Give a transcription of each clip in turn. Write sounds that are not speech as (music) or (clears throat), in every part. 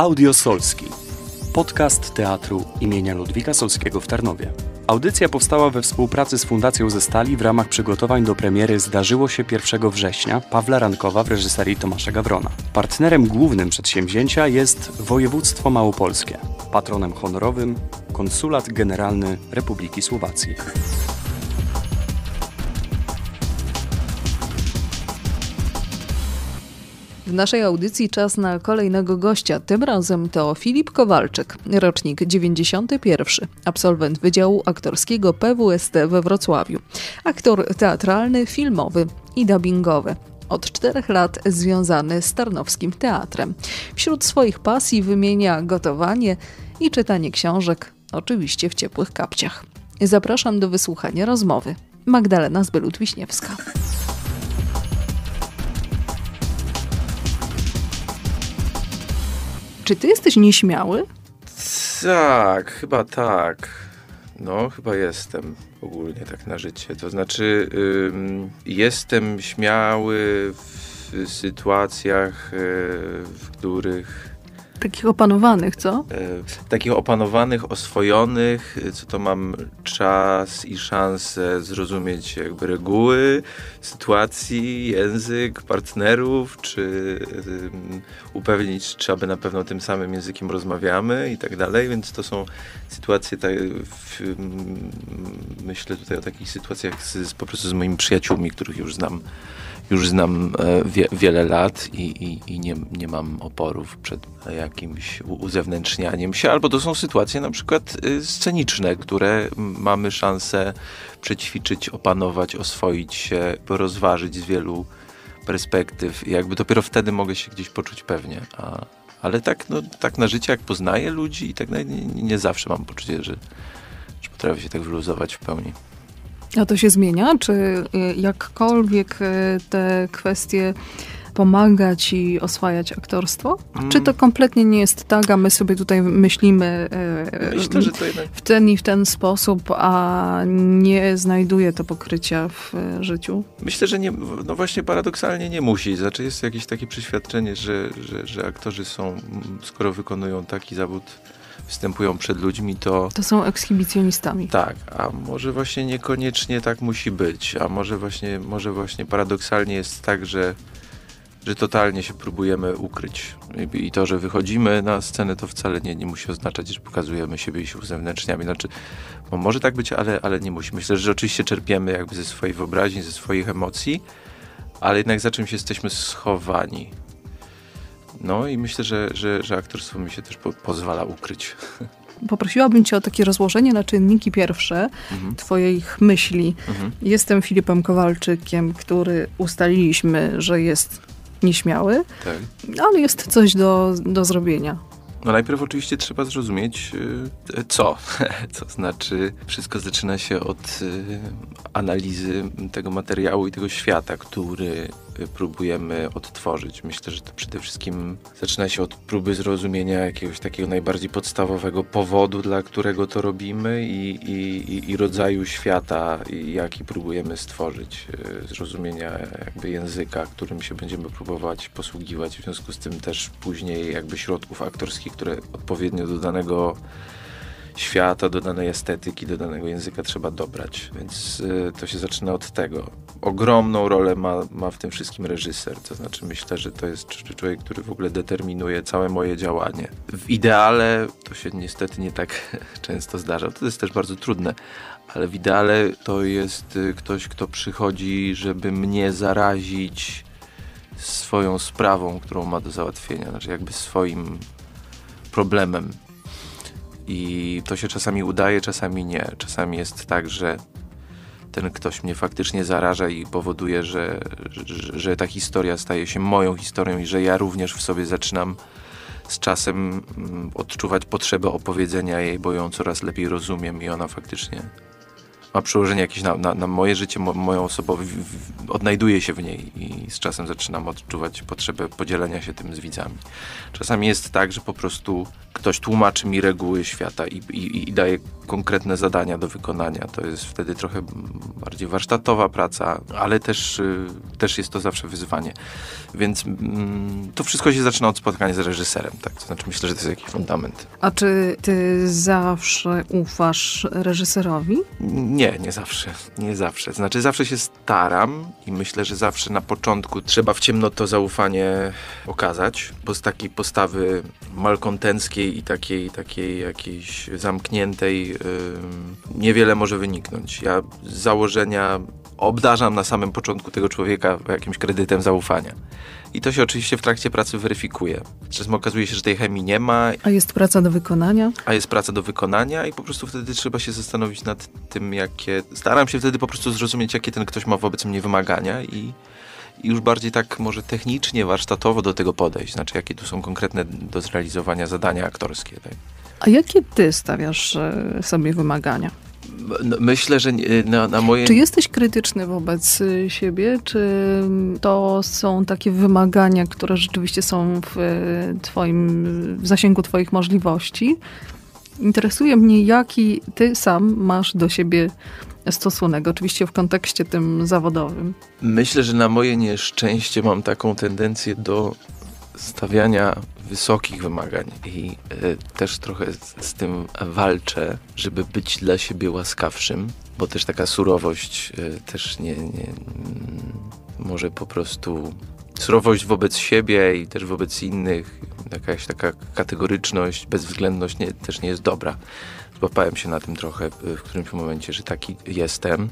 Audio Solski. Podcast teatru imienia Ludwika Solskiego w Tarnowie. Audycja powstała we współpracy z Fundacją ze Stali w ramach przygotowań do premiery Zdarzyło się 1 września Pawła Rankowa w reżyserii Tomasza Gawrona. Partnerem głównym przedsięwzięcia jest Województwo Małopolskie. Patronem honorowym Konsulat Generalny Republiki Słowacji. W naszej audycji czas na kolejnego gościa. Tym razem to Filip Kowalczyk, rocznik 91, absolwent Wydziału Aktorskiego PWST we Wrocławiu. Aktor teatralny, filmowy i dubbingowy. Od czterech lat związany z Tarnowskim Teatrem. Wśród swoich pasji wymienia gotowanie i czytanie książek, oczywiście w ciepłych kapciach. Zapraszam do wysłuchania rozmowy. Magdalena Zbylut-Wiśniewska. Czy ty jesteś nieśmiały? Tak, chyba tak. No, chyba jestem ogólnie tak na życie. To znaczy, ym, jestem śmiały w sytuacjach, y, w których Takich opanowanych, co? e, takich opanowanych, oswojonych, e, co to mam czas i szansę zrozumieć jakby reguły sytuacji, język partnerów, czy ym, upewnić, czy aby na pewno tym samym językiem rozmawiamy i tak dalej, więc to są sytuacje, tak, w, myślę tutaj o takich sytuacjach z, z, po prostu z moimi przyjaciółmi, których już znam już znam e, wie, wiele lat i, i, i nie, nie mam oporów przed jakimś uzewnętrznianiem się, albo to są sytuacje na przykład y, sceniczne, które mamy szansę przećwiczyć, opanować, oswoić się, rozważyć z wielu perspektyw i jakby dopiero wtedy mogę się gdzieś poczuć pewnie. A, ale tak, no, tak na życie, jak poznaję ludzi i tak nie, nie zawsze mam poczucie, że, że potrafię się tak wyluzować w pełni. A to się zmienia? Czy y, jakkolwiek y, te kwestie pomaga ci oswajać aktorstwo? Mm. Czy to kompletnie nie jest tak, a my sobie tutaj myślimy y, Myślę, w ten i w ten sposób, a nie znajduje to pokrycia w życiu? Myślę, że nie, no właśnie paradoksalnie nie musi. Znaczy jest jakieś takie przeświadczenie, że, że, że aktorzy są, mm, skoro wykonują taki zawód, występują przed ludźmi, to To są ekshibicjonistami. tak, a może właśnie niekoniecznie tak musi być, a może właśnie, może właśnie paradoksalnie jest tak, że, że totalnie się próbujemy ukryć. I, to, że wychodzimy na scenę, to wcale nie, nie musi oznaczać, że pokazujemy siebie i się uzewnętrzniamy. Znaczy, bo może tak być, ale, ale nie musi. Myślę, że oczywiście czerpiemy jakby ze swojej wyobraźni, ze swoich emocji, ale jednak za czymś jesteśmy schowani. No i myślę, że, że, że aktorstwo mi się też po, pozwala ukryć. Poprosiłabym cię o takie rozłożenie na czynniki pierwsze Mhm. twoich myśli. Mhm. Jestem Filipem Kowalczykiem, który ustaliliśmy, że jest nieśmiały, Tak. ale jest coś do, do zrobienia. No najpierw oczywiście trzeba zrozumieć, y, co. (laughs) To znaczy, wszystko zaczyna się od y, analizy tego materiału i tego świata, który próbujemy odtworzyć. Myślę, że to przede wszystkim zaczyna się od próby zrozumienia jakiegoś takiego najbardziej podstawowego powodu, dla którego to robimy i, i, i- rodzaju świata, jaki próbujemy stworzyć. y, Zrozumienia jakby języka, którym się będziemy próbować posługiwać. W związku z tym też później jakby środków aktorskich, które odpowiednio do danego świata, do danej estetyki, do danego języka trzeba dobrać. Więc y, to się zaczyna od tego. Ogromną rolę ma, ma w tym wszystkim reżyser. To znaczy myślę, że to jest cz- człowiek, który w ogóle determinuje całe moje działanie. W ideale to się niestety nie tak (laughs) często zdarza. To jest też bardzo trudne. Ale w ideale to jest y, ktoś, kto przychodzi, żeby mnie zarazić swoją sprawą, którą ma do załatwienia. Znaczy jakby swoim problemem. I to się czasami udaje, czasami nie. Czasami jest tak, że ten ktoś mnie faktycznie zaraża i powoduje, że, że, że ta historia staje się moją historią i że ja również w sobie zaczynam z czasem mm, odczuwać potrzebę opowiedzenia jej, bo ją coraz lepiej rozumiem i ona faktycznie ma przełożenie jakieś na, na, na moje życie, mo, moją w- odnajduję się w niej i z czasem zaczynam odczuwać potrzebę podzielenia się tym z widzami. Czasami jest tak, że po prostu ktoś tłumaczy mi reguły świata i, i, i daje konkretne zadania do wykonania. To jest wtedy trochę bardziej warsztatowa praca, ale też, y, też jest to zawsze wyzwanie. Więc mm, to wszystko się zaczyna od spotkania z reżyserem. Tak? To znaczy myślę, że to jest jakiś fundament. A czy ty zawsze ufasz reżyserowi? Nie, nie zawsze. Nie zawsze. Znaczy zawsze się staram i myślę, że zawsze na początku trzeba w ciemno to zaufanie okazać, bo z takiej postawy malkontenckiej i takiej, takiej jakiejś zamkniętej niewiele może wyniknąć. Ja z założenia obdarzam na samym początku tego człowieka jakimś kredytem zaufania. I to się oczywiście w trakcie pracy weryfikuje. Czasem okazuje się, że tej chemii nie ma. A jest praca do wykonania? A jest praca do wykonania i po prostu wtedy trzeba się zastanowić nad tym, jakie... Staram się wtedy po prostu zrozumieć, jakie ten ktoś ma wobec mnie wymagania i, i już bardziej tak może technicznie, warsztatowo do tego podejść. Znaczy, jakie tu są konkretne do zrealizowania zadania aktorskie. Tak? A jakie ty stawiasz e, sobie wymagania? No, myślę, że na, na, moje. Czy jesteś krytyczny wobec y, siebie? Czy to są takie wymagania, które rzeczywiście są w y, twoim w zasięgu Twoich możliwości? Interesuje mnie, jaki Ty sam masz do siebie stosunek, oczywiście w kontekście tym zawodowym. Myślę, że na moje nieszczęście mam taką tendencję do stawiania wysokich wymagań i y, też trochę z, z, tym walczę, żeby być dla siebie łaskawszym, bo też taka surowość y, też nie, nie mm, może po prostu surowość wobec siebie i też wobec innych, jakaś taka kategoryczność, bezwzględność nie, też nie jest dobra. Złapałem się na tym trochę w którymś momencie, że taki jestem.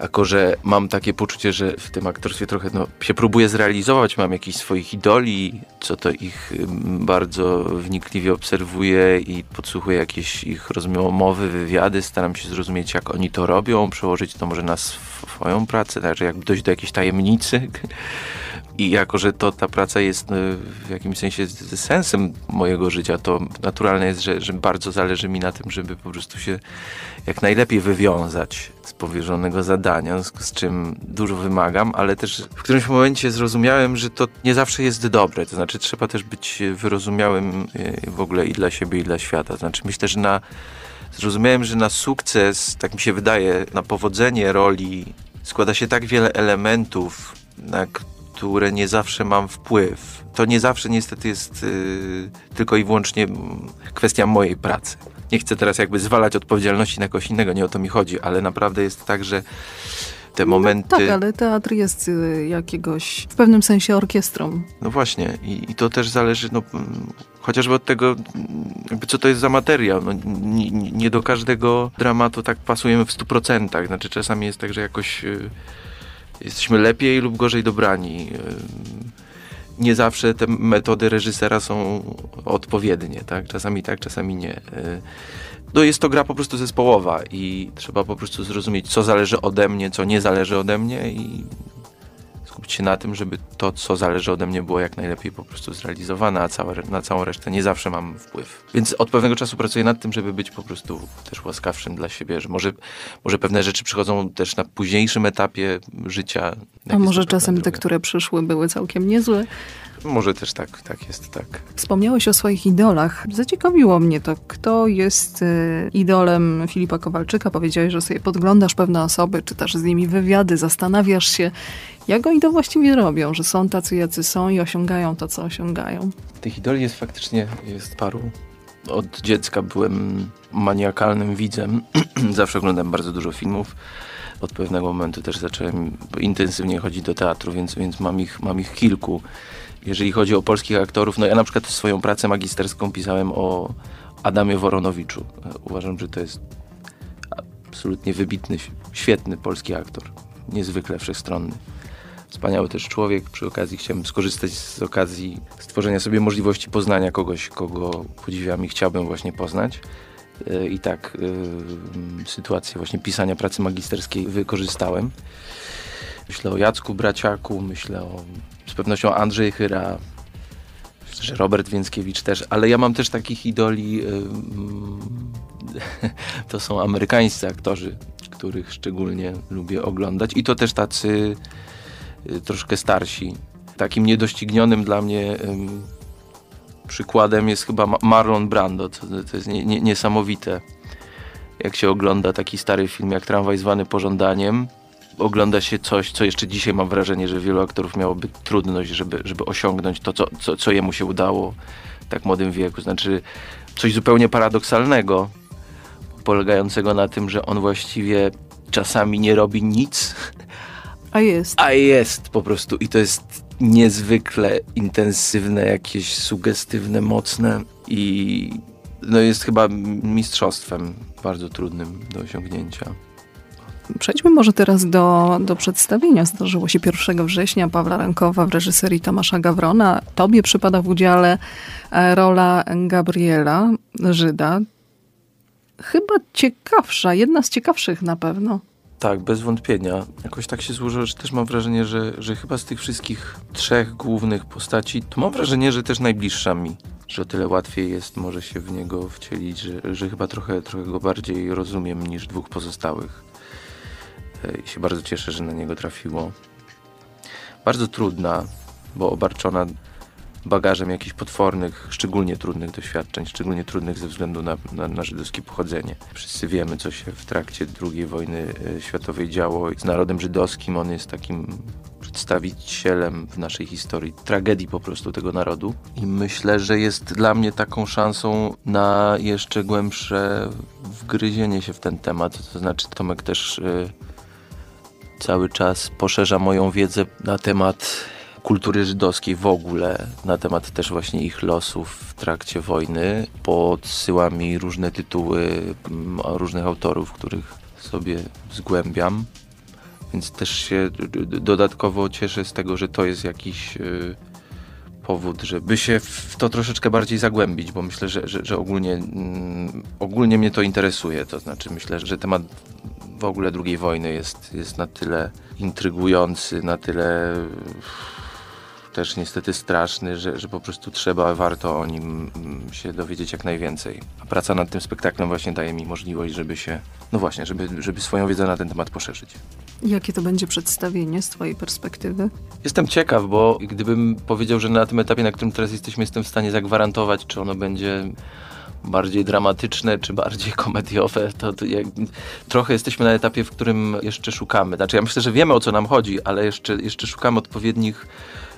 Jako, że mam takie poczucie, że w tym aktorstwie trochę no, się próbuję zrealizować, mam jakichś swoich idoli, co to ich bardzo wnikliwie obserwuję i podsłuchuję jakieś ich rozmowy, wywiady, staram się zrozumieć, jak oni to robią, przełożyć to może na swoją pracę, także jakby dojść do jakiejś tajemnicy. I jako, że to ta praca jest no, w jakimś sensie sensem mojego życia, to naturalne jest, że, że bardzo zależy mi na tym, żeby po prostu się jak najlepiej wywiązać z powierzonego zadania, z czym dużo wymagam, ale też w którymś momencie zrozumiałem, że to nie zawsze jest dobre. To znaczy, trzeba też być wyrozumiałym e, w ogóle i dla siebie, i dla świata. Znaczy, myślę, że na zrozumiałem, że na sukces, tak mi się wydaje, na powodzenie roli składa się tak wiele elementów, na które nie zawsze mam wpływ. To nie zawsze niestety jest yy, tylko i wyłącznie kwestia mojej pracy. Nie chcę teraz jakby zwalać odpowiedzialności na kogoś innego, nie o to mi chodzi, ale naprawdę jest tak, że te no momenty... No tak, ale teatr jest y, jakiegoś w pewnym sensie orkiestrą. No właśnie i, i to też zależy no, chociażby od tego, jakby co to jest za materiał. No, nie, nie do każdego dramatu tak pasujemy w stu procentach. Znaczy czasami jest tak, że jakoś... Yy, jesteśmy lepiej lub gorzej dobrani. Nie zawsze te metody reżysera są odpowiednie, tak? Czasami tak, czasami nie. No jest to gra po prostu zespołowa i trzeba po prostu zrozumieć, co zależy ode mnie, co nie zależy ode mnie i skupić się na tym, żeby to, co zależy ode mnie, było jak najlepiej po prostu zrealizowane, a całe, na całą resztę nie zawsze mam wpływ. Więc od pewnego czasu pracuję nad tym, żeby być po prostu też łaskawszym dla siebie, że może, może pewne rzeczy przychodzą też na późniejszym etapie życia. A może czasem te, które przyszły, były całkiem niezłe? Może też tak, tak jest, tak. Wspomniałeś o swoich idolach. Zaciekawiło mnie to, kto jest y, idolem Filipa Kowalczyka. Powiedziałeś, że sobie podglądasz pewne osoby, czytasz z nimi wywiady, zastanawiasz się, jak oni to właściwie robią, że są tacy, jacy są i osiągają to, co osiągają. Tych idoli jest faktycznie jest paru. Od dziecka byłem maniakalnym widzem. (clears throat) Zawsze oglądam bardzo dużo filmów. Od pewnego momentu też zacząłem intensywnie chodzić do teatru, więc, więc mam, ich, mam ich kilku. Jeżeli chodzi o polskich aktorów, no ja na przykład swoją pracę magisterską pisałem o Adamie Woronowiczu. Uważam, że to jest absolutnie wybitny, świetny polski aktor. Niezwykle wszechstronny. Wspaniały też człowiek. Przy okazji chciałem skorzystać z okazji stworzenia sobie możliwości poznania kogoś, kogo podziwiam i chciałbym właśnie poznać. E, I tak y, sytuację właśnie pisania pracy magisterskiej wykorzystałem. Myślę o Jacku Braciaku, myślę o pewnością Andrzej Chyra, że Robert Więckiewicz też, ale ja mam też takich idoli, (laughs) to są amerykańscy aktorzy, których szczególnie lubię oglądać i to też tacy y, troszkę starsi. Takim niedoścignionym dla mnie przykładem jest chyba Marlon Brando, to, jest nie, nie, niesamowite jak się ogląda taki stary film jak Tramwaj zwany pożądaniem, ogląda się coś, co jeszcze dzisiaj mam wrażenie, że wielu aktorów miałoby trudność, żeby, żeby osiągnąć to, co, co, co jemu się udało w tak młodym wieku. Znaczy coś zupełnie paradoksalnego, polegającego na tym, że on właściwie czasami nie robi nic, a jest. A jest po prostu i to jest niezwykle intensywne, jakieś sugestywne, mocne i no jest chyba mistrzostwem bardzo trudnym do osiągnięcia. Przejdźmy może teraz do, do przedstawienia. Zdarzyło się 1 września Pawła Rankowa w reżyserii Tomasza Gawrona. Tobie przypada w udziale e, rola Gabriela Żyda. Chyba ciekawsza, jedna z ciekawszych na pewno. Tak, bez wątpienia. Jakoś tak się złożyło, że też mam wrażenie, że, że chyba z tych wszystkich trzech głównych postaci, to mam wrażenie, że też najbliższa mi. Że o tyle łatwiej jest może się w niego wcielić, że, że chyba trochę, trochę go bardziej rozumiem niż dwóch pozostałych. E, I się bardzo cieszę, że na niego trafiło. Bardzo trudna, bo obarczona bagażem jakichś potwornych, szczególnie trudnych doświadczeń, szczególnie trudnych ze względu na, na, na żydowskie pochodzenie. Wszyscy wiemy, co się w trakcie II wojny e, światowej działo z narodem żydowskim. On jest takim przedstawicielem w naszej historii tragedii po prostu tego narodu. I myślę, że jest dla mnie taką szansą na jeszcze głębsze wgryzienie się w ten temat. To znaczy, Tomek też y, cały czas poszerza moją wiedzę na temat kultury żydowskiej w ogóle, na temat też właśnie ich losów w trakcie wojny. Podsyła mi różne tytuły mm, różnych autorów, których sobie zgłębiam. Więc też się dodatkowo cieszę z tego, że to jest jakiś y, powód, żeby się w to troszeczkę bardziej zagłębić, bo myślę, że, że, że ogólnie, mm, ogólnie mnie to interesuje. To znaczy myślę, że temat w ogóle II wojny jest, jest na tyle intrygujący, na tyle też niestety straszny, że, że po prostu trzeba, warto o nim mm, się dowiedzieć jak najwięcej. A praca nad tym spektaklem właśnie daje mi możliwość, żeby się, no właśnie, żeby, żeby swoją wiedzę na ten temat poszerzyć. Jakie to będzie przedstawienie z Twojej perspektywy? Jestem ciekaw, bo gdybym powiedział, że na tym etapie, na którym teraz jesteśmy, jestem w stanie zagwarantować, czy ono będzie bardziej dramatyczne, czy bardziej (laughs) komediowe, to, to jak, trochę jesteśmy na etapie, w którym jeszcze szukamy. Znaczy ja myślę, że wiemy o co nam chodzi, ale jeszcze, jeszcze szukamy odpowiednich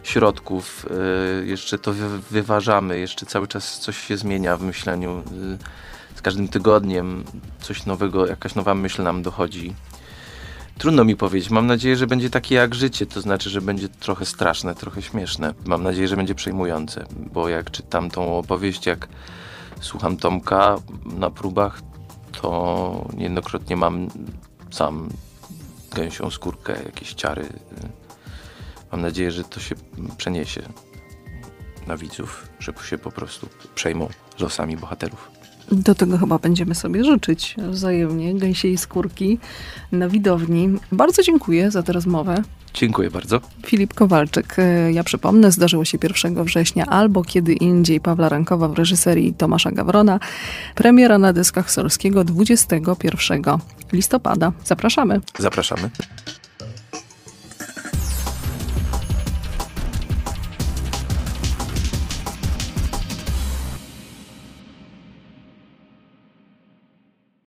środków, y, jeszcze to wyważamy, jeszcze cały czas coś się zmienia w myśleniu. Y, z każdym tygodniem coś nowego, jakaś nowa myśl nam dochodzi. Trudno mi powiedzieć. Mam nadzieję, że będzie takie jak życie, to znaczy, że będzie trochę straszne, trochę śmieszne. Mam nadzieję, że będzie przejmujące, bo jak czytam tą opowieść, jak słucham Tomka na próbach, to niejednokrotnie mam sam gęsią skórkę, jakieś ciary. Mam nadzieję, że to się przeniesie na widzów, że się po prostu przejmą losami bohaterów. Do tego chyba będziemy sobie życzyć wzajemnie gęsiej skórki na widowni. Bardzo dziękuję za tę rozmowę. Dziękuję bardzo. Filip Kowalczyk. E, ja przypomnę, zdarzyło się 1 września albo kiedy indziej Pawła Rankowa w reżyserii Tomasza Gawrona. Premiera na dyskach Solskiego 21 listopada. Zapraszamy. Zapraszamy.